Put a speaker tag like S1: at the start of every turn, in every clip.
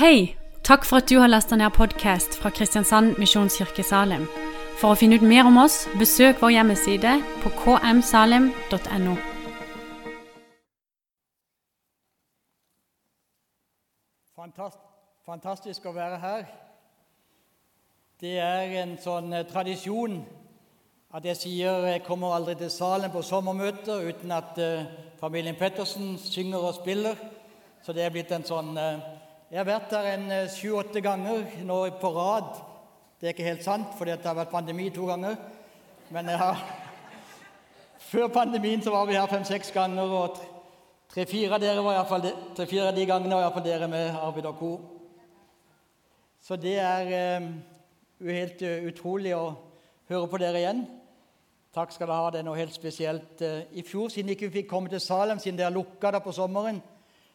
S1: Hei! Takk for at du har lasta ned podkast fra Kristiansand Misjonskirke Salim. For å finne ut mer om oss, besøk vår hjemmeside på kmsalim.no.
S2: Fantastisk å være her. Det er en sånn eh, tradisjon at jeg sier jeg kommer aldri til salen på sommermøter uten at eh, familien Pettersen synger og spiller. Så det er blitt en sånn eh, Jeg har vært der en eh, sju-åtte ganger nå på rad. Det er ikke helt sant, for det har vært pandemi to ganger. Men har Før pandemien så var vi her fem-seks ganger, og tre- tre-fire av dere var i hvert fall de, av de gangene var iallfall dere med Arvid og co. Så det er um, helt eh, utrolig å høre på dere igjen. Takk skal dere ha. Det er noe helt spesielt. I fjor, siden ikke vi fikk komme til Salem, siden dere lukka der på sommeren,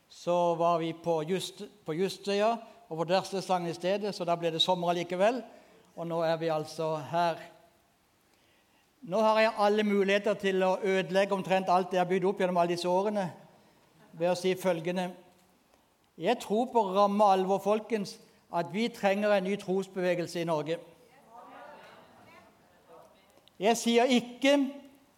S2: så var vi på, Just, på Justøya og på Dørsteslangen i stedet, så da ble det sommer allikevel. Og nå er vi altså her. Nå har jeg alle muligheter til å ødelegge omtrent alt jeg har bygd opp gjennom alle disse årene ved å si følgende Jeg tror på ramme alvor, folkens, at vi trenger en ny trosbevegelse i Norge. Jeg sier ikke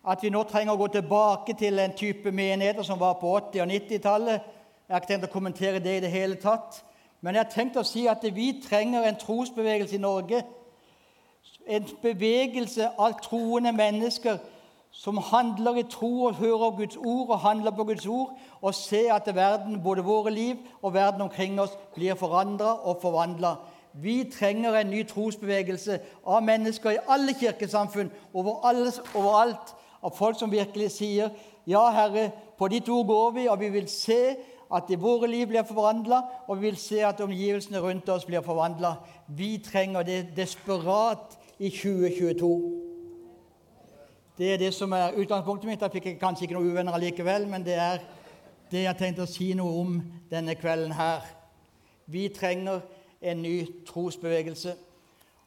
S2: at vi nå trenger å gå tilbake til en type menigheter som var på 80- og 90-tallet. Jeg har ikke tenkt å kommentere det i det hele tatt. Men jeg har tenkt å si at vi trenger en trosbevegelse i Norge. En bevegelse av troende mennesker som handler i tro og hører Guds ord og handler på Guds ord, og ser at verden, både våre liv og verden omkring oss, blir forandra og forvandla. Vi trenger en ny trosbevegelse av mennesker i alle kirkesamfunn, over alle, overalt, av folk som virkelig sier ja, Herre, på ditt ord går vi, og vi vil se at våre liv blir forvandla, og vi vil se at omgivelsene rundt oss blir forvandla. Vi trenger det desperat i 2022. Det er det som er utgangspunktet mitt. Jeg fikk kanskje ikke noen uvenner allikevel, men det er det jeg tenkte å si noe om denne kvelden her. Vi trenger en ny trosbevegelse.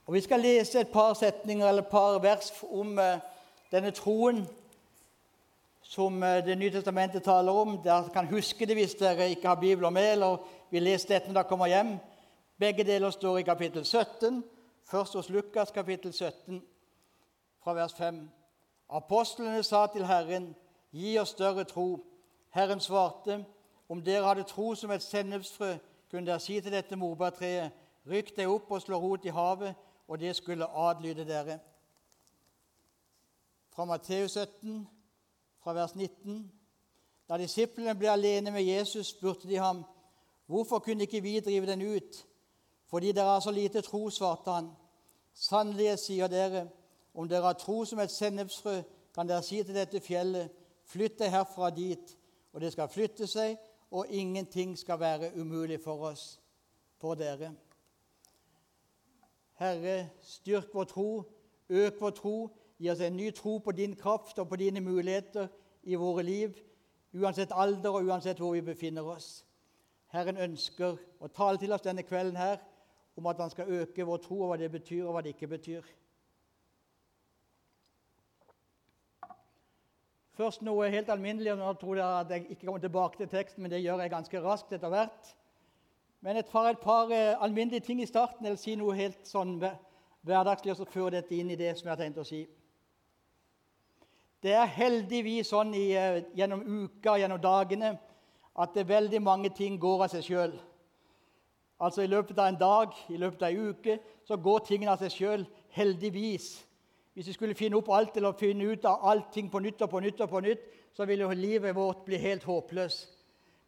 S2: Og Vi skal lese et par setninger eller et par vers om eh, denne troen som eh, Det nye testamentet taler om. Dere kan huske det hvis dere ikke har bibler med, eller vil lese dette når dere kommer hjem. Begge deler står i kapittel 17, først hos Lukas kapittel 17, fra vers 5. Apostlene sa til Herren, gi oss større tro. Herren svarte, om dere hadde tro som et sennepsfrø, kunne dere si til dette morbærtreet, rykk deg opp og slå rot i havet, og det skulle adlyde dere. Fra Matteus 17, fra vers 19. Da disiplene ble alene med Jesus, spurte de ham, hvorfor kunne ikke vi drive den ut? Fordi dere har så lite tro, svarte han. Sannelig, sier dere, om dere har tro som et sennepsfrø, kan dere si til dette fjellet, flytt deg herfra dit, og det skal flytte seg, og ingenting skal være umulig for oss, for dere. Herre, styrk vår tro, øk vår tro, gi oss en ny tro på din kraft og på dine muligheter i våre liv, uansett alder og uansett hvor vi befinner oss. Herren ønsker å tale til oss denne kvelden her om at han skal øke vår tro, og hva det betyr, og hva det ikke betyr. Først noe helt alminnelig. og Nå tror jeg at jeg ikke kommer tilbake til teksten, men det gjør jeg ganske raskt etter hvert. Men et par, et par eh, alminnelige ting i starten, eller si noe helt sånn hverdagslig, og så føre dette inn i det som jeg har tenkt å si. Det er heldigvis sånn i, eh, gjennom uka, gjennom dagene, at det er veldig mange ting går av seg sjøl. Altså I løpet av en dag, i løpet av en uke, så går tingene av seg sjøl. Heldigvis. Hvis vi skulle finne opp alt eller finne ut av allting på nytt og på nytt, og på nytt, så ville livet vårt bli helt håpløst.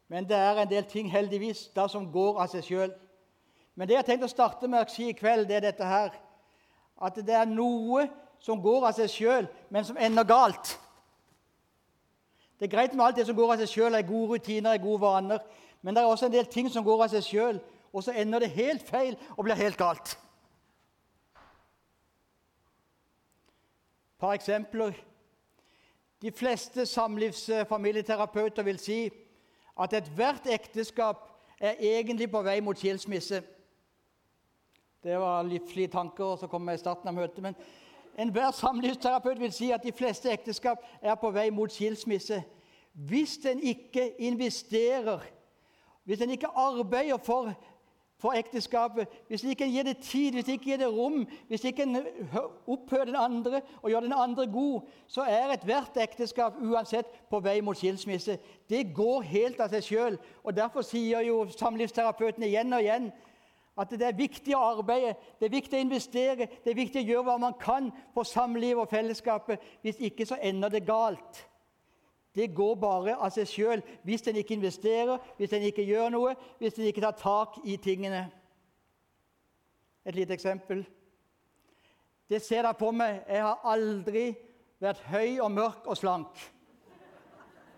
S2: Men det er en del ting heldigvis da som går av seg sjøl. Men det jeg tenkte å starte med å si i kveld, det er dette her. At det er noe som går av seg sjøl, men som ender galt. Det er greit med alt det som går av seg sjøl, er gode rutiner, er gode vaner. Men det er også en del ting som går av seg sjøl, og så ender det helt feil og blir helt galt. Et par eksempler. De fleste samlivsfamilieterapeuter vil si at ethvert ekteskap er egentlig på vei mot skilsmisse. Det var livslige tanker som kom i starten av møtet. Men enhver samlivsterapeut vil si at de fleste ekteskap er på vei mot skilsmisse. Hvis en ikke investerer, hvis en ikke arbeider for for ekteskapet, hvis ikke gir det tid, hvis ikke gir det rom, hvis ikke opphører den andre og gjør den andre god, så er ethvert ekteskap uansett på vei mot skilsmisse. Det går helt av seg sjøl. Derfor sier jo samlivsterapeuten igjen og igjen at det er viktig å arbeide, det er viktig å investere, det er viktig å gjøre hva man kan for samlivet og fellesskapet. Hvis ikke så ender det galt. Det går bare av seg sjøl hvis en ikke investerer, hvis en ikke gjør noe, hvis en ikke tar tak i tingene. Et lite eksempel. Det ser dere på meg. Jeg har aldri vært høy og mørk og slank.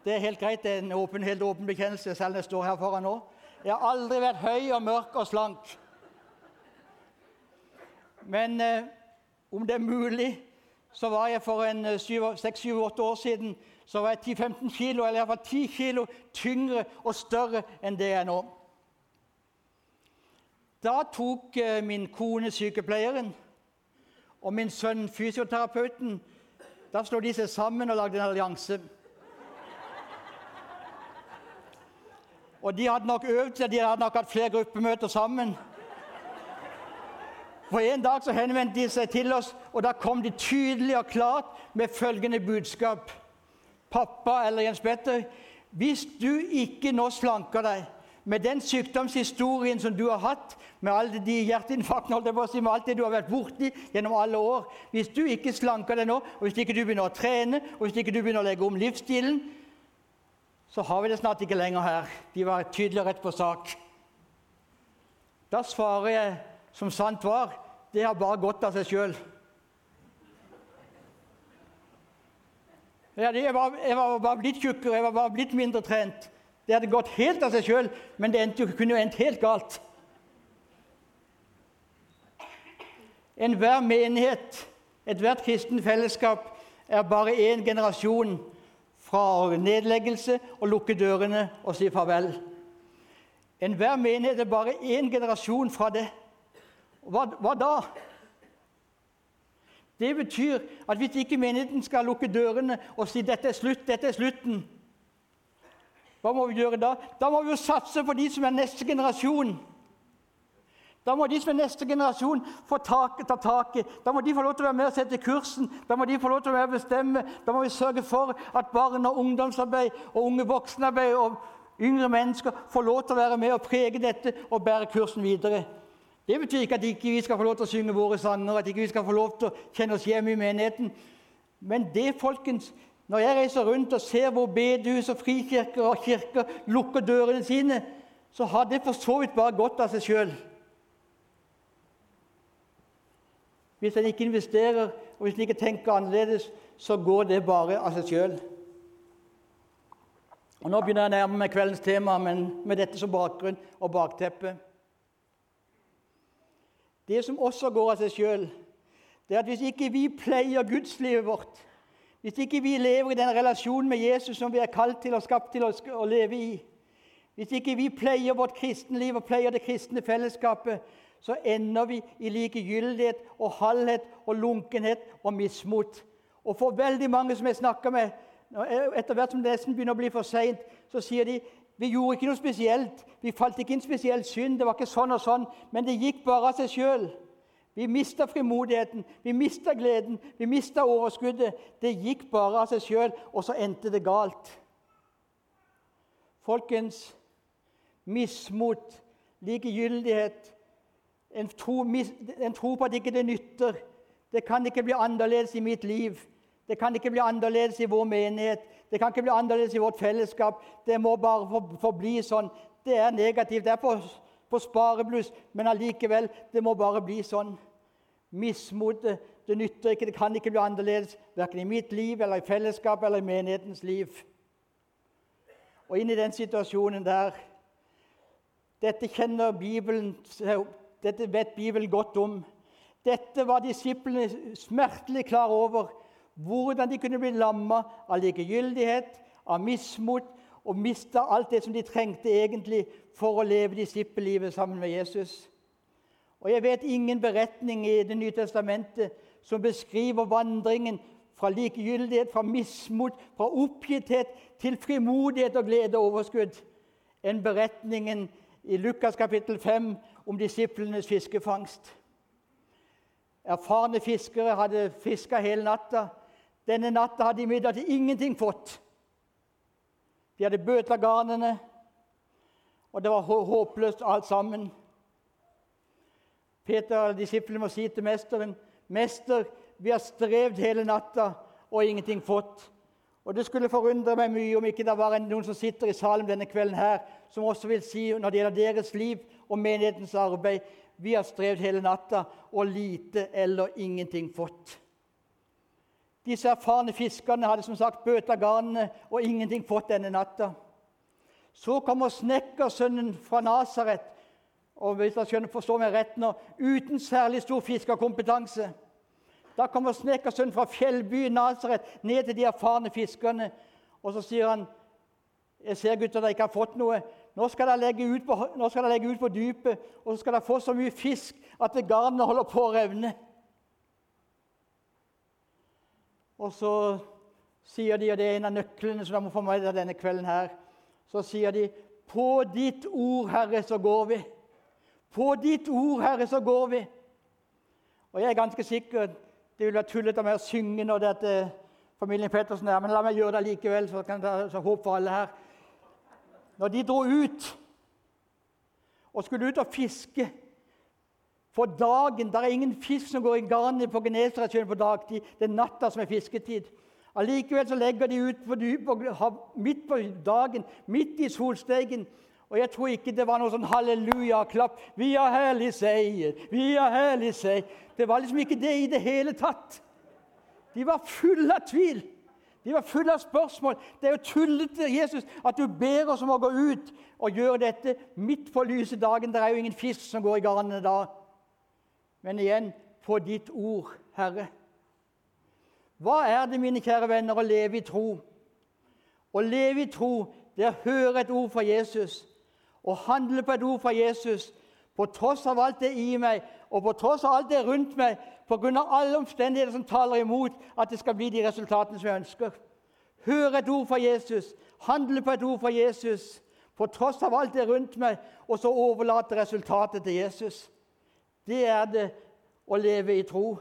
S2: Det er helt greit, det er en åpen, helt åpen bekjennelse, selv om jeg står her foran nå. Jeg har aldri vært høy og mørk og slank. Men eh, om det er mulig, så var jeg for en eh, seks-syv-åtte år siden så var jeg 10-15 kilo, eller iallfall 10 kilo tyngre og større enn det jeg er nå. Da tok eh, min kone sykepleieren og min sønn fysioterapeuten Da slo de seg sammen og lagde en allianse. Og de hadde nok øvd seg, de hadde nok hatt flere gruppemøter sammen. For En dag så henvendte de seg til oss, og da kom de tydelig og klart med følgende budskap pappa eller Jens Petter, hvis du ikke nå slanker deg med den sykdomshistorien som du har hatt, med alle de hjerteinfarktene, med alt det du har vært borti gjennom alle år Hvis du ikke slanker deg nå, og hvis ikke du begynner å trene, og hvis ikke du begynner å legge om livsstilen, så har vi det snart ikke lenger her. De var tydelig og rett på sak. Da svarer jeg som sant var, det har bare gått av seg sjøl. Jeg var, bare blitt tjukkere, jeg var bare blitt mindre trent. Det hadde gått helt av seg sjøl, men det endte, kunne jo endt helt galt. Enhver menighet, ethvert kristen fellesskap, er bare én generasjon fra nedleggelse og lukke dørene og si farvel. Enhver menighet er bare én generasjon fra det. Hva, hva da? Det betyr at hvis ikke menigheten skal lukke dørene og si 'dette er slutt', dette er slutten, hva må vi gjøre da? Da må vi jo satse på de som er neste generasjon. Da må de som er neste generasjon, få tak, ta taket. Da må de få lov til å være med og sette kursen. Da må de få lov til å være med og bestemme. Da må vi sørge for at barn og ungdomsarbeid og unge voksenarbeid og yngre mennesker får lov til å være med og prege dette og bære kursen videre. Det betyr ikke at ikke vi ikke skal få lov til å synge våre sanger, at ikke vi skal få lov til å kjenne oss hjemme i menigheten. Men det, folkens, når jeg reiser rundt og ser hvor bedehus og frikirker og kirker lukker dørene sine, så har det for så vidt bare gått av seg sjøl. Hvis en ikke investerer, og hvis en ikke tenker annerledes, så går det bare av seg sjøl. Nå begynner jeg å nærme meg kveldens tema, men med dette som bakgrunn og bakteppe. Det som også går av seg sjøl, det er at hvis ikke vi pleier gudslivet vårt, hvis ikke vi lever i den relasjonen med Jesus som vi er kalt til og skapt til å leve i, hvis ikke vi pleier vårt kristenliv og pleier det kristne fellesskapet, så ender vi i likegyldighet og halvhet og lunkenhet og mismot. Og for veldig mange som jeg snakker med, etter hvert som det nesten begynner å bli for seint, så sier de vi gjorde ikke noe spesielt. Vi falt ikke inn spesiell synd. Det var ikke sånn og sånn. Men det gikk bare av seg sjøl. Vi mista frimodigheten, vi mista gleden, vi mista overskuddet. Det gikk bare av seg sjøl, og så endte det galt. Folkens, mismot, likegyldighet, en tro, en tro på at ikke det nytter. Det kan ikke bli annerledes i mitt liv. Det kan ikke bli annerledes i vår menighet. Det kan ikke bli annerledes i vårt fellesskap. Det må bare forbli sånn. Det er negativt. Det er på, på sparebluss, men allikevel, det må bare bli sånn. Mismotet, det nytter ikke. Det kan ikke bli annerledes, verken i mitt liv eller i fellesskap eller i menighetens liv. Og inn i den situasjonen der Dette kjenner Bibelen Dette vet Bibelen godt om. Dette var disiplene smertelig klar over hvordan de kunne bli lamma av likegyldighet, av mismot, og miste alt det som de trengte egentlig for å leve disippellivet sammen med Jesus. Og Jeg vet ingen beretning i Det nye testamentet som beskriver vandringen fra likegyldighet, fra mismot, fra oppgitthet til frimodighet og glede og overskudd enn beretningen i Lukas kapittel 5 om disiplenes fiskefangst. Erfarne fiskere hadde fiska hele natta. Denne natta hadde de imidlertid ingenting fått. De hadde bøtla garnene, og det var håpløst alt sammen. Peter og disiplene må si til mesteren, 'Mester, vi har strevd hele natta og ingenting fått.' Og Det skulle forundre meg mye om ikke det var noen som sitter i salen denne kvelden her, som også vil si når det gjelder deres liv og menighetens arbeid vi har strevd hele natta og lite eller ingenting fått. Disse erfarne fiskerne hadde som sagt bøta garnene og ingenting fått denne natta. Så kommer snekkersønnen fra Nasaret, og hvis jeg skjønner, forstår meg rett nå, uten særlig stor fiskerkompetanse. Da kommer snekkersønnen fra fjellbyen Nasaret ned til de erfarne fiskerne, og så sier han jeg ser gutter dere ikke har fått noe. Nå skal dere legge ut på, legge ut på dypet, og så skal dere få så mye fisk at garnene holder på å revne. Og så sier de, og det er en av nøklene som de må få med seg denne kvelden her, så sier de På ditt ord, Herre, så går vi. På ditt ord, Herre, så går vi. Og jeg er ganske sikker det vil være tullete av meg å synge når det er familien Pettersen er, men la meg gjøre det likevel, så kan det ta håp for alle her. Når de dro ut og skulle ut og fiske for dagen Det er ingen fisk som går i garnet på Genesaretsjøen på dagtid. Det er natta som er fisketid. Allikevel så legger de ut på dypet midt på dagen, midt i solsteigen. Og jeg tror ikke det var noe sånn halleluja-klapp. 'Vi har herlig seier, vi har herlig seier.' Det var liksom ikke det i det hele tatt. De var fulle av tvil. De var fulle av spørsmål. Det er jo tullete Jesus, at du ber oss om å gå ut og gjøre dette midt på lyse dagen. Det er jo ingen fisk som går i garnene da. Men igjen på ditt ord, Herre. Hva er det, mine kjære venner, å leve i tro? Å leve i tro, det er å høre et ord fra Jesus. Å handle på et ord fra Jesus på tross av alt det i meg, og på tross av alt det rundt meg, pga. alle omstendigheter som taler imot at det skal bli de resultatene som jeg ønsker. Høre et ord fra Jesus, handle på et ord fra Jesus, på tross av alt det rundt meg, og så overlate resultatet til Jesus. Det er det å leve i tro.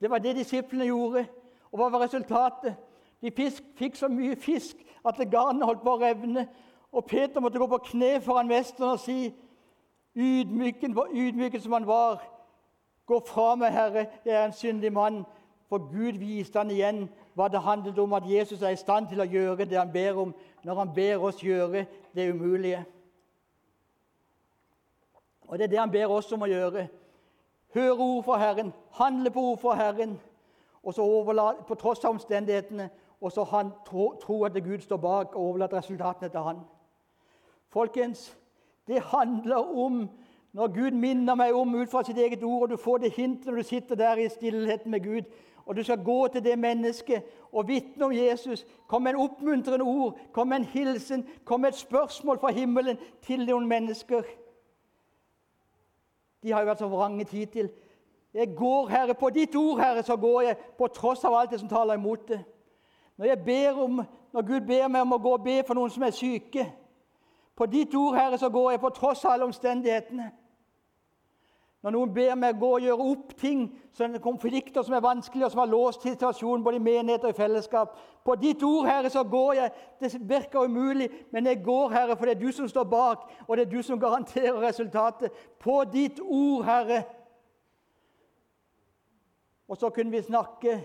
S2: Det var det disiplene gjorde. Og hva var resultatet? De fisk, fikk så mye fisk at garnet holdt på å revne. Og Peter måtte gå på kne foran mesteren og si, ydmyken som han var Gå fra meg, Herre, jeg er en syndig mann. For Gud viste han igjen hva det handlet om, at Jesus er i stand til å gjøre det han ber om, når han ber oss gjøre det umulige. Og Det er det han ber oss om å gjøre. Høre ord fra Herren, handle på ord fra Herren, og så overlate, på tross av omstendighetene, og så han tro, tro at Gud står bak og overlate resultatene til han. Folkens, det handler om når Gud minner meg om ut fra sitt eget ord, og du får det hintet når du sitter der i stillheten med Gud, og du skal gå til det mennesket og vitne om Jesus, kom med en oppmuntrende ord, kom med en hilsen, kom med et spørsmål fra himmelen til noen mennesker. De har jo vært så vrange tid til. Jeg går, Herre, på ditt ord, Herre, så går jeg, på tross av alt det som taler imot det. Når, ber om, når Gud ber meg om å gå og be for noen som er syke, på ditt ord, Herre, så går jeg på tross av alle omstendighetene. Når noen ber meg gå og gjøre opp ting, sånne konflikter som er vanskelige, og som har låst situasjonen både i menighet og i fellesskap På ditt ord, Herre, så går jeg. Det virker umulig, men jeg går, Herre, for det er du som står bak, og det er du som garanterer resultatet. På ditt ord, Herre. Og så kunne vi snakke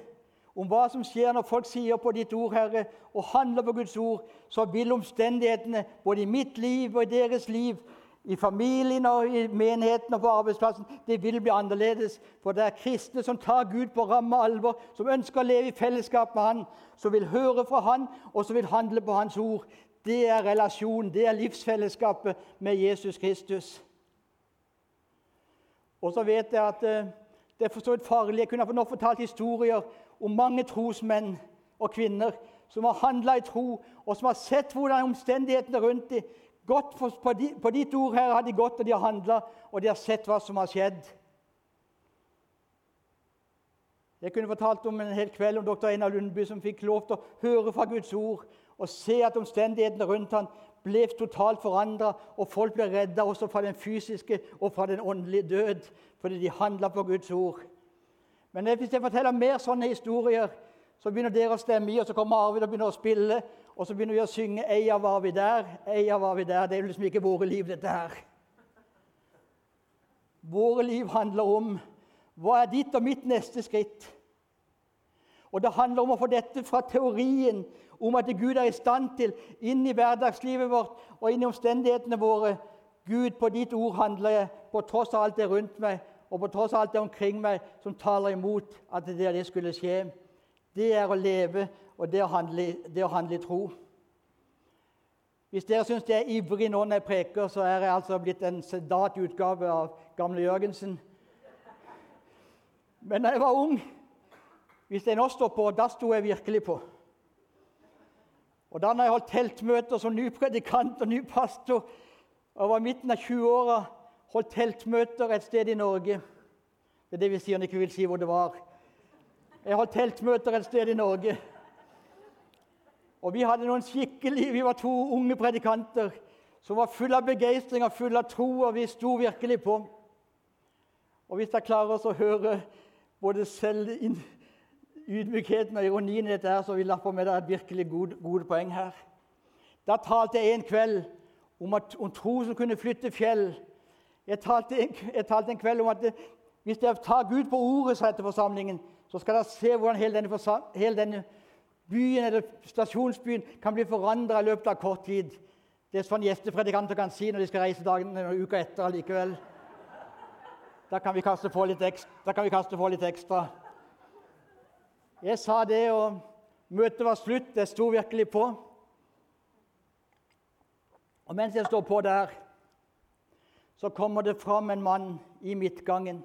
S2: om hva som skjer når folk sier på ditt ord, Herre, og handler på Guds ord, så vil omstendighetene både i mitt liv og i deres liv, i familien og i menigheten og på arbeidsplassen, det vil bli annerledes. For det er kristne som tar Gud på ramme alvor, som ønsker å leve i fellesskap med Han, som vil høre fra Han, og som vil handle på Hans ord. Det er relasjon, det er livsfellesskapet med Jesus Kristus. Og så vet jeg at eh, det er for så vidt farlig. Jeg kunne nå fortalt historier om mange trosmenn og -kvinner som har handla i tro, og som har sett hvordan omstendighetene rundt dem gått på, di, på, ditt ord her har de gått og de har handla, og de har sett hva som har skjedd. Jeg kunne fortalt om en hel kveld om dr. Einar Lundby som fikk lov til å høre fra Guds ord og se at omstendighetene rundt ham ble totalt forandra, og folk ble redda også fra den fysiske og fra den åndelige død fordi de handla på Guds ord. Men hvis jeg forteller mer sånne historier, så begynner dere å stemme i, og så kommer Arvid og begynner å spille, og så begynner vi å synge 'Eia var vi der', 'Eia var vi der'. Det er liksom ikke våre liv, dette her. Våre liv handler om hva er ditt og mitt neste skritt? Og Det handler om å få dette fra teorien om at Gud er i stand til, inn i hverdagslivet vårt og inn i omstendighetene våre Gud, på ditt ord handler jeg, på tross av alt det rundt meg og på tross av alt det omkring meg som taler imot at det, det skulle skje. Det er å leve, og det å handle, det å handle i tro. Hvis dere syns jeg er ivrig nå når jeg preker, så er jeg altså blitt en sedat utgave av gamle Jørgensen. Men da jeg var ung Hvis jeg nå står på, da sto jeg virkelig på. Og Da når jeg holdt teltmøter som ny predikant og ny pastor og var midten av 20-åra, holdt teltmøter et sted i Norge Det er det vi sier når vi ikke vil si hvor det var. Jeg holdt teltmøter et sted i Norge. Og Vi hadde noen skikkelig, vi var to unge predikanter som var fulle av begeistring og fulle av tro, og vi sto virkelig på. Og Hvis jeg klarer oss å høre både selv ydmykheten og ironien i dette, her, så vil jeg få med deg et virkelig gode, gode poeng her. Da talte jeg en kveld om, at, om tro som kunne flytte fjell. Jeg talte, en, jeg talte en kveld om at det, hvis dere tar Gud på ordet, sa til forsamlingen, så skal dere se hvordan hele denne, hele denne byen eller stasjonsbyen kan bli forandra i løpet av kort tid. Det er sånn gjestepredikanter kan si når de skal reise dagen eller uka etter allikevel. Da kan vi kaste på litt ekstra. Vi kaste på litt ekstra. Jeg sa det, og møtet var slutt. Jeg sto virkelig på. Og mens jeg står på der, så kommer det fram en mann i midtgangen.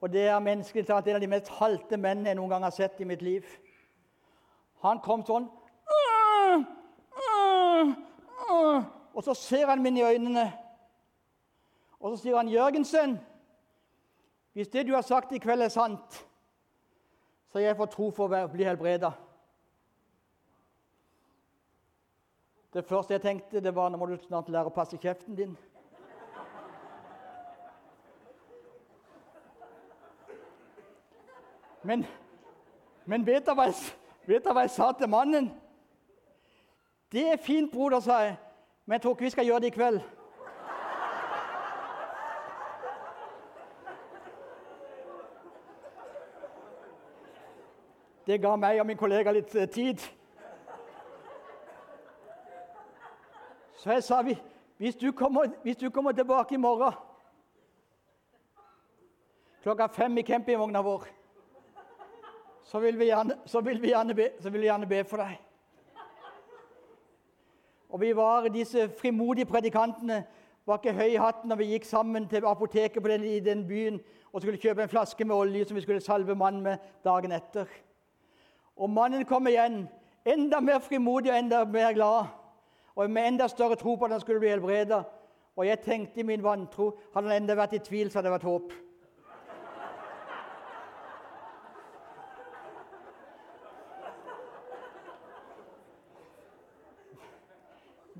S2: Og det er menneskelig talt en av de mest halte mennene jeg noen gang har sett i mitt liv. Han kom sånn Og så ser han meg i øynene, og så sier han, 'Jørgensen, hvis det du har sagt i kveld, er sant, så jeg får tro for å bli helbreda.' Det første jeg tenkte, det var nå må du snart lære å passe kjeften din. Men, men vet du hva sa til mannen? Det er fint, broder, sa jeg, men jeg tror ikke vi skal gjøre det i kveld. Det ga meg og min kollega litt eh, tid. Så jeg sa hvis du kommer, hvis du kommer tilbake i morgen klokka fem i campingvogna vår, så vil vi gjerne, vil vi gjerne, be, vil vi gjerne be for deg. Og vi var Disse frimodige predikantene var ikke høy i hatten når vi gikk sammen til apoteket den, i den byen og skulle kjøpe en flaske med olje som vi skulle salve mannen med dagen etter. Og mannen kom igjen, enda mer frimodig og enda mer glad og med enda større tro på at han skulle bli helbreda. Og jeg tenkte i min vantro hadde han enda vært i tvil, så hadde det vært håp.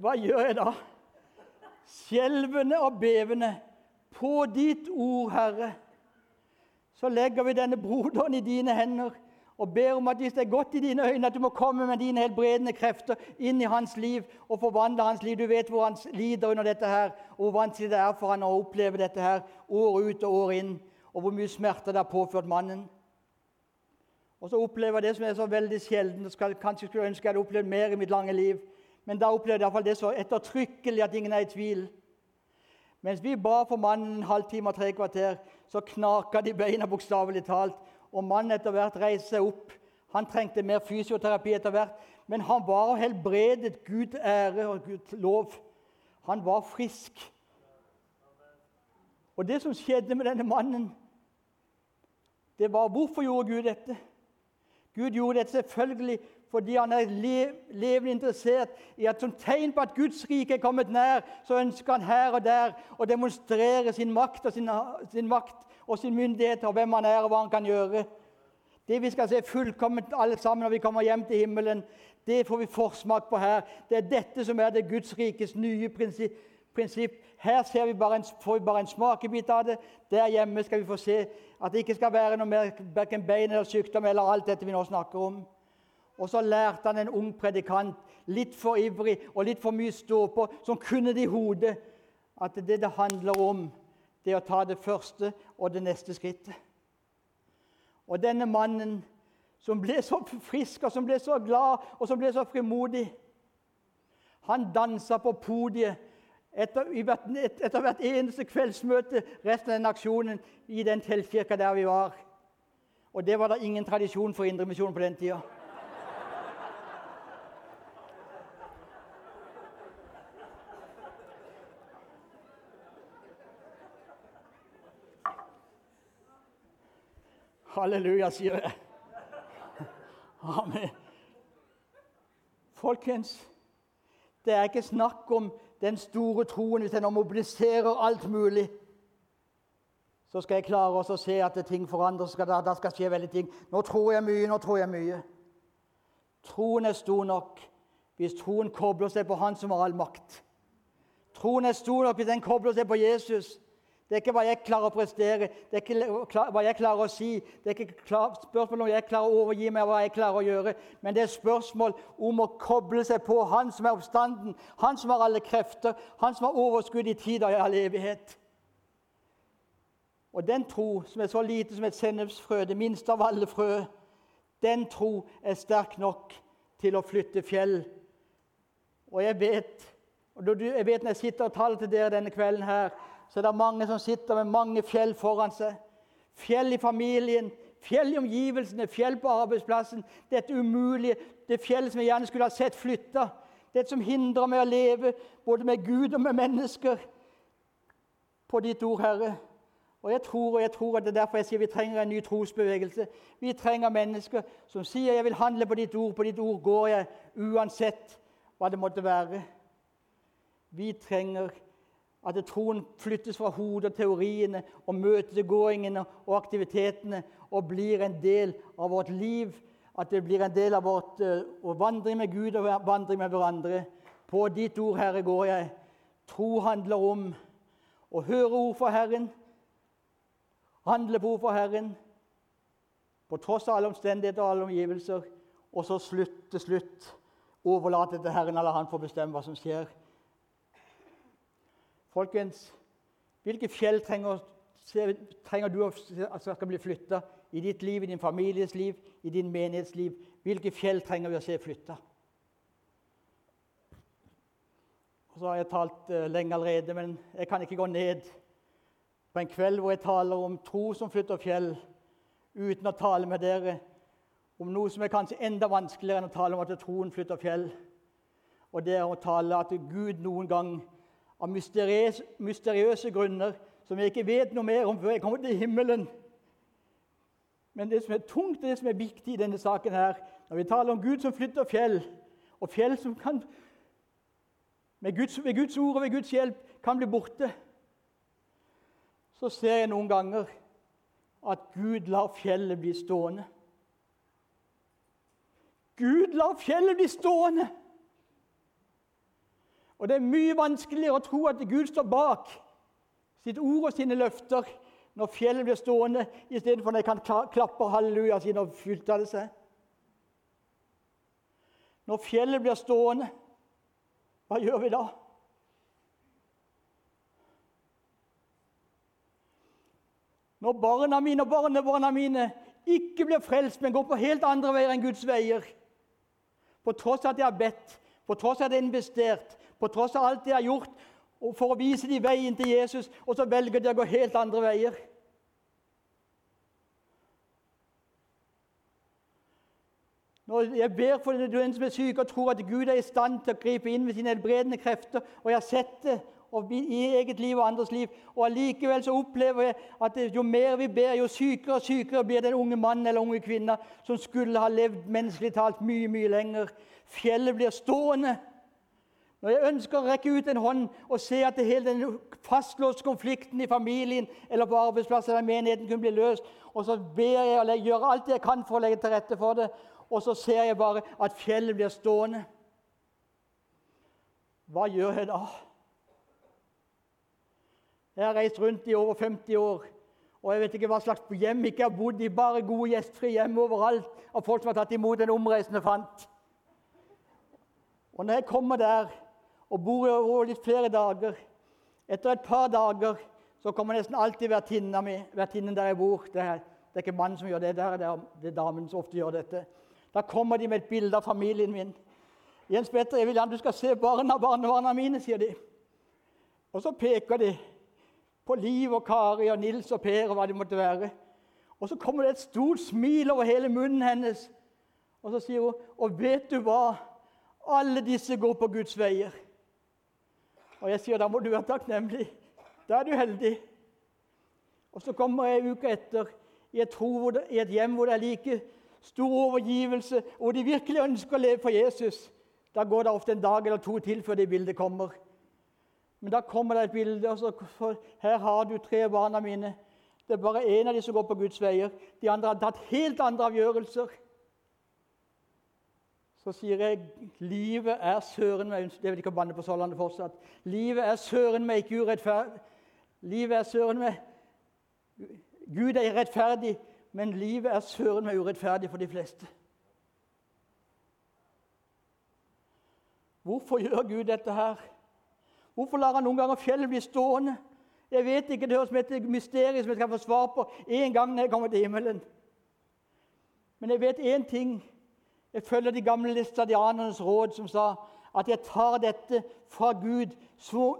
S2: Hva gjør jeg da? Skjelvende og bevende på ditt ord, Herre, så legger vi denne broderen i dine hender og ber om at hvis det er godt i dine øyne, at du må komme med dine helbredende krefter inn i hans liv og forvandle hans liv. Du vet hvor han lider under dette her, og hvor vanskelig det er for han å oppleve dette her år ut og år inn, og hvor mye smerte det har påført mannen. Og så opplever jeg det som er så veldig sjelden. og kanskje skulle ønske jeg hadde opplevd mer i mitt lange liv. Men da opplevde jeg iallfall det så ettertrykkelig at ingen er i tvil. Mens vi ba for mannen en halvtime og tre kvarter, så knaka de beina bokstavelig talt og mannen etter hvert reiste seg opp. Han trengte mer fysioterapi etter hvert, men han var helbredet Gud ære og Guds lov. Han var frisk. Og det som skjedde med denne mannen, det var Hvorfor gjorde Gud dette? Gud gjorde dette selvfølgelig fordi han er levende interessert i at som tegn på at Guds rike er kommet nær, så ønsker han her og der å demonstrere sin makt og sin, sin makt og sin myndighet og hvem han er og hva han kan gjøre. Det vi skal se fullkomment alle sammen når vi kommer hjem til himmelen, Det får vi forsmak på her. Det er dette som er det Guds rikes nye prinsipp. Her vi en, får vi bare en smakebit av det. Der hjemme skal vi få se at det ikke skal være noe mer verken bein eller sykdom eller alt dette vi nå snakker om. Og så lærte han en ung predikant, litt for ivrig og litt for mye stå på, som kunne det i hodet, at det det handler om, det er å ta det første og det neste skrittet. Og denne mannen som ble så frisk og som ble så glad og som ble så frimodig, han dansa på podiet etter, etter, hvert eneste kveldsmøte resten av den aksjonen i den teltkirka der vi var. Og det var da ingen tradisjon for Indremisjonen på den tida. Halleluja, sier jeg. Amen. Folkens, det er ikke snakk om den store troen hvis en mobiliserer alt mulig. Så skal jeg klare å se at ting forandres. Da, da skal skje veldig ting. Nå tror jeg mye, nå tror jeg mye. Troen er stor nok hvis troen kobler seg på Han som har all makt. Troen er stor nok hvis den kobler seg på Jesus. Det er ikke hva jeg klarer å prestere, det er ikke hva jeg klarer å si. Det er ikke spørsmål om jeg klarer å overgi meg, hva jeg klarer å gjøre. Men det er spørsmål om å koble seg på Han som er oppstanden, Han som har alle krefter, Han som har overskudd i tid og i all evighet. Og den tro som er så lite som et sennepsfrø, det minste av alle frø, den tro er sterk nok til å flytte fjell. Og jeg vet, og jeg vet når jeg sitter og taler til dere denne kvelden her, så er det mange som sitter med mange fjell foran seg. Fjell i familien, fjell i omgivelsene, fjell på arbeidsplassen. Dette umulige, det fjellet som jeg gjerne skulle ha sett flytta. Det som hindrer meg å leve både med Gud og med mennesker. På ditt ord, Herre. Og jeg tror og jeg tror at det er derfor jeg sier vi trenger en ny trosbevegelse. Vi trenger mennesker som sier 'jeg vil handle på ditt ord'. På ditt ord går jeg uansett hva det måtte være. Vi trenger at troen flyttes fra hodet og teoriene og møtegåingene og aktivitetene og blir en del av vårt liv. At det blir en del av vårt å vandre med Gud og vandre med hverandre. På ditt ord, Herre, går jeg. Tro handler om å høre ord fra Herren, handle på ord fra Herren, på tross av alle omstendigheter og alle omgivelser, og så slutt til slutt overlate til Herren, eller Han får bestemme hva som skjer. Folkens, hvilke fjell trenger, trenger du at skal bli flytta i ditt liv, i din families liv, i din menighetsliv? Hvilke fjell trenger vi å se flytta? Så har jeg talt uh, lenge allerede, men jeg kan ikke gå ned på en kveld hvor jeg taler om tro som flytter fjell, uten å tale med dere om noe som er kanskje enda vanskeligere enn å tale om at troen flytter fjell. Og det er å tale at Gud noen gang av mysteriøse, grunner som jeg ikke vet noe mer om før jeg kommer til himmelen. Men det som er tungt, det som er viktig i denne saken her, når vi taler om Gud som flytter fjell, og fjell som kan, med Guds, ved Guds ord og ved Guds hjelp kan bli borte, så ser jeg noen ganger at Gud lar fjellet bli stående. Gud lar fjellet bli stående! Og det er mye vanskeligere å tro at Gud står bak sitt ord og sine løfter når fjellet blir stående, istedenfor når jeg kan klappe halleluja siden og fylte det seg. Når fjellet blir stående, hva gjør vi da? Når barna mine og barnebarna mine ikke blir frelst, men går på helt andre veier enn Guds veier, på tross av at jeg har bedt, på tross av at jeg har investert, på tross av alt de har gjort for å vise dem veien til Jesus, og så velger de å gå helt andre veier. Når jeg ber for den som er syk og tror at Gud er i stand til å gripe inn med sine helbredende krefter, og jeg har sett det i eget liv og andres liv, og allikevel så opplever jeg at jo mer vi ber, jo sykere og sykere blir den unge mannen eller unge kvinna som skulle ha levd menneskelig talt mye, mye lenger. Fjellet blir stående Når jeg ønsker å rekke ut en hånd og se at hele den fastlåste konflikten i familien eller på arbeidsplassen eller menigheten kunne bli løst, og så ber jeg og gjør alt jeg kan for å legge til rette for det, og så ser jeg bare at fjellet blir stående. Hva gjør jeg da? Jeg har reist rundt i over 50 år, og jeg vet ikke hva slags hjem ikke jeg har bodd i. Bare gode, gjestfrie hjem overalt av folk som har tatt imot en omreisende fant. Og når jeg kommer der og bor over litt flere dager Etter et par dager så kommer nesten alltid vertinnen der jeg bor. Det er, det er ikke mannen som gjør det, det er, det er damen som ofte gjør dette. Da kommer de med et bilde av familien min. 'Jens Petter, jeg vil gjerne du skal se barna barnebarna mine', sier de. Og så peker de på Liv og Kari og Nils og Per og hva det måtte være. Og så kommer det et stort smil over hele munnen hennes. Og så sier hun, 'Og vet du hva? Alle disse går på Guds veier.' Og jeg sier, 'Da må du være takknemlig. Da er du heldig.' Og så kommer jeg uka etter i et, det, i et hjem hvor det er like stor overgivelse, hvor de virkelig ønsker å leve for Jesus. Da går det ofte en dag eller to til før det bildet kommer. Men da kommer det et bilde, og så her har du tre barna mine. Det er bare én av de som går på Guds veier. De andre har tatt helt andre avgjørelser. Så sier jeg livet er søren meg Det vil ikke banne på Sørlandet fortsatt. Livet er søren meg ikke urettferdig. Livet er søren meg Gud er rettferdig, men livet er søren meg urettferdig for de fleste. Hvorfor gjør Gud dette her? Hvorfor lar han noen ganger fjellet bli stående? Jeg vet ikke, Det høres som et mysterium som jeg skal få svar på en gang når jeg kommer til himmelen. Men jeg vet én ting. Jeg følger de gamle listadianernes råd, som sa at jeg tar dette fra Gud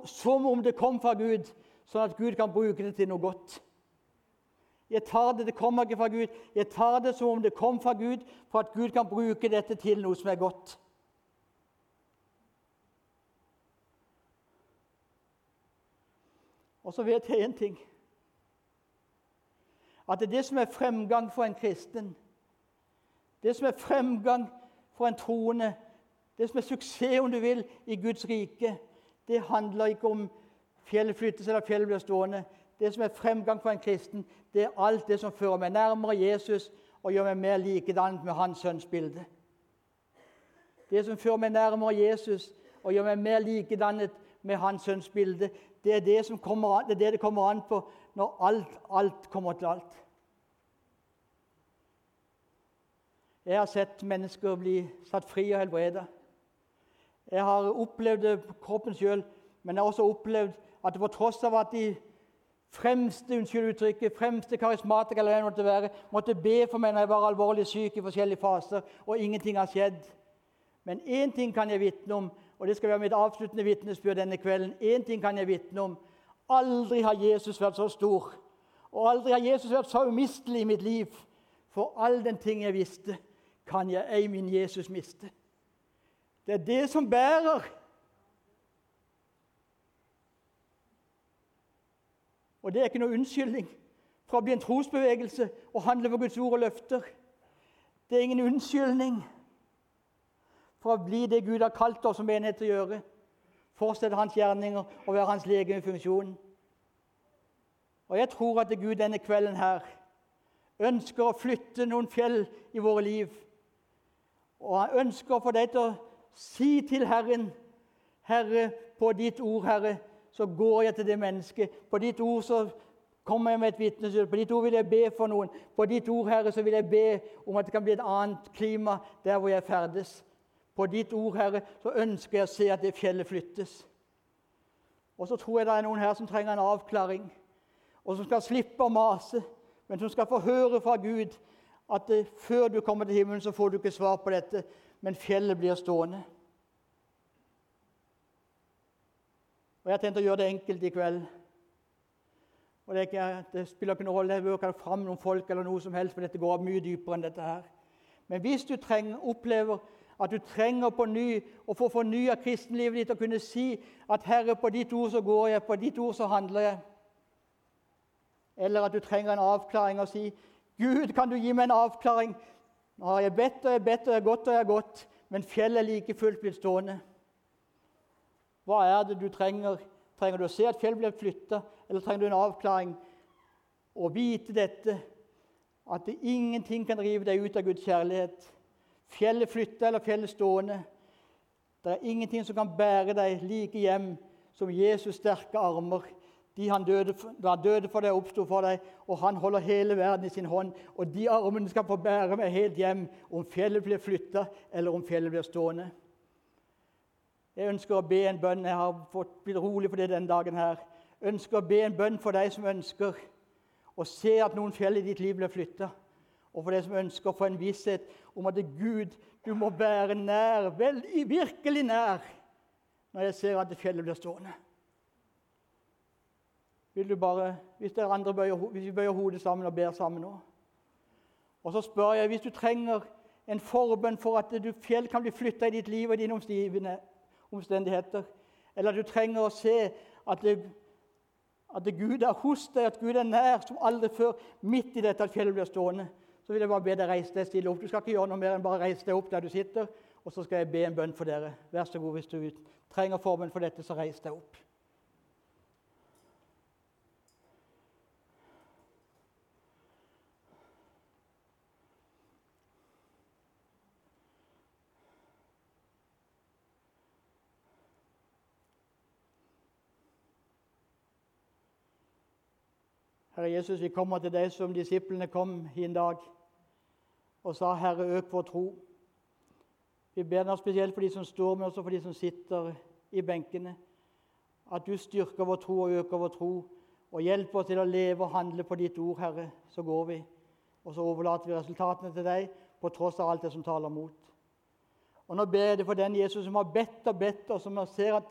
S2: som om det kom fra Gud, sånn at Gud kan bruke det til noe godt. Jeg tar det, det kommer ikke fra Gud. Jeg tar det som om det kom fra Gud, for at Gud kan bruke dette til noe som er godt. Og så vet jeg én ting. At det, er det som er fremgang for en kristen, det som er fremgang for en troende, det som er suksess, om du vil, i Guds rike, det handler ikke om fjellet flyttes eller fjellet blir stående. Det som er fremgang for en kristen, det er alt det som fører meg nærmere Jesus og gjør meg mer likedannet med hans sønns bilde. Det som fører meg nærmere Jesus og gjør meg mer likedannet med hans sønns bilde, det er det, som kommer an, det, er det det kommer an på når alt, alt kommer til alt. Jeg har sett mennesker bli satt fri og helbreda. Jeg har opplevd det på kroppen sjøl, men jeg har også opplevd at på tross av at de fremste unnskyld uttrykket, fremste karismatikere eller det måtte være, måtte be for meg når jeg var alvorlig syk i forskjellige faser, og ingenting har skjedd. Men én ting kan jeg vitne om, og det skal være mitt avsluttende vitnesbyrd denne kvelden. Én ting kan jeg vitne om. Aldri har Jesus vært så stor. Og aldri har Jesus vært så umistelig i mitt liv. For all den ting jeg visste, kan jeg ei min Jesus miste. Det er det som bærer. Og det er ikke noe unnskyldning for å bli en trosbevegelse og handle for Guds ord og løfter. Det er ingen unnskyldning for å bli det Gud har kalt oss som menighet til å gjøre. Fortsette hans gjerninger og være hans lege i funksjon. Og jeg tror at Gud denne kvelden her ønsker å flytte noen fjell i våre liv. Og han ønsker få deg til å si til Herren Herre, på ditt ord, Herre, så går jeg til det mennesket. På ditt ord så kommer jeg med et vitnesbyrd. På ditt ord vil jeg be for noen. På ditt ord, Herre, så vil jeg be om at det kan bli et annet klima der hvor jeg ferdes. På ditt ord, Herre, så ønsker jeg å se at det fjellet flyttes. Og så tror jeg det er noen her som trenger en avklaring, og som skal slippe å mase, men som skal få høre fra Gud at det, før du kommer til himmelen, så får du ikke svar på dette, men fjellet blir stående. Og Jeg har tenkt å gjøre det enkelt i kveld. Og Det, ikke, det spiller ikke noen rolle jeg ikke fram noen folk, eller noe som helst, for dette går mye dypere enn dette. her. Men hvis du trenger, opplever at du trenger på ny å få fornya kristenlivet ditt og kunne si at 'Herre, på ditt ord så går jeg, på ditt ord så handler jeg'. Eller at du trenger en avklaring og si 'Gud, kan du gi meg en avklaring?' 'Nå har jeg bedt og jeg bedt og jeg har gått og jeg har gått, men fjellet er like fullt blitt stående.' Hva er det du trenger? Trenger du å se at fjellet blir flytta, eller trenger du en avklaring? Å vite dette, at det ingenting kan rive deg ut av Guds kjærlighet. Fjellet flytta eller fjellet stående. Det er ingenting som kan bære deg like hjem som Jesus' sterke armer. De han døde, han døde for deg oppsto for deg, og han holder hele verden i sin hånd. Og de armene skal få bære meg helt hjem, om fjellet blir flytta eller om fjellet blir stående. Jeg ønsker å be en bønn. Jeg har fått blitt rolig for det denne dagen. her. Jeg ønsker å be en bønn for deg som ønsker å se at noen fjell i ditt liv blir flytta. Og for deg som ønsker å få en visshet om at Gud du må bære nær, vel, virkelig nær, når jeg ser at fjellet blir stående. Vil du bare, Hvis dere andre bøyer, hvis vi bøyer hodet sammen og ber sammen nå Og så spør jeg hvis du trenger en forbønn for at du, fjell kan bli flytta i ditt liv og dine omstendigheter, eller at du trenger å se at, det, at det Gud er hos deg, at Gud er nær som aldri før, midt i dette at fjellet blir stående, så vil jeg bare be deg reise deg stille opp. Du skal ikke gjøre noe mer enn bare reise deg opp der du sitter, og så skal jeg be en bønn for dere. Vær så god hvis du trenger forbønn for dette, så reis deg opp. Herre Jesus, vi kommer til deg som disiplene kom i en dag og sa, 'Herre, øk vår tro'. Vi ber deg spesielt for de som står med oss, og for de som sitter i benkene. At du styrker vår tro og øker vår tro, og hjelper oss til å leve og handle på ditt ord, Herre. Så går vi, og så overlater vi resultatene til deg, på tross av alt det som taler mot. Og Nå ber jeg det for den Jesus som har bedt og bedt, og som, ser at,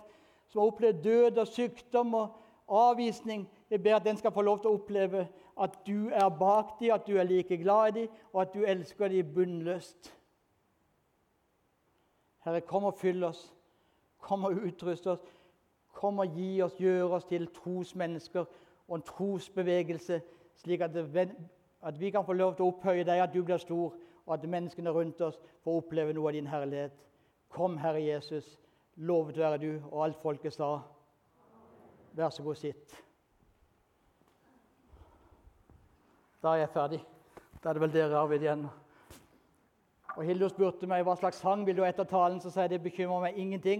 S2: som har opplevd død og sykdom og avvisning. Jeg ber at den skal få lov til å oppleve at du er bak dem, at du er like glad i dem, og at du elsker dem bunnløst. Herre, kom og fyll oss. Kom og utrust oss. Kom og gi oss, gjør oss til trosmennesker og en trosbevegelse, slik at, det, at vi kan få lov til å opphøye deg, at du blir stor, og at menneskene rundt oss får oppleve noe av din herlighet. Kom, Herre Jesus. Lovet være du, og alt folket sa. Vær så god, sitt. Da er jeg ferdig. Da er det vel dere, Arvid, igjen. Og Hildur spurte meg hva slags sang vil du etter talen, så sa jeg det bekymrer meg ingenting.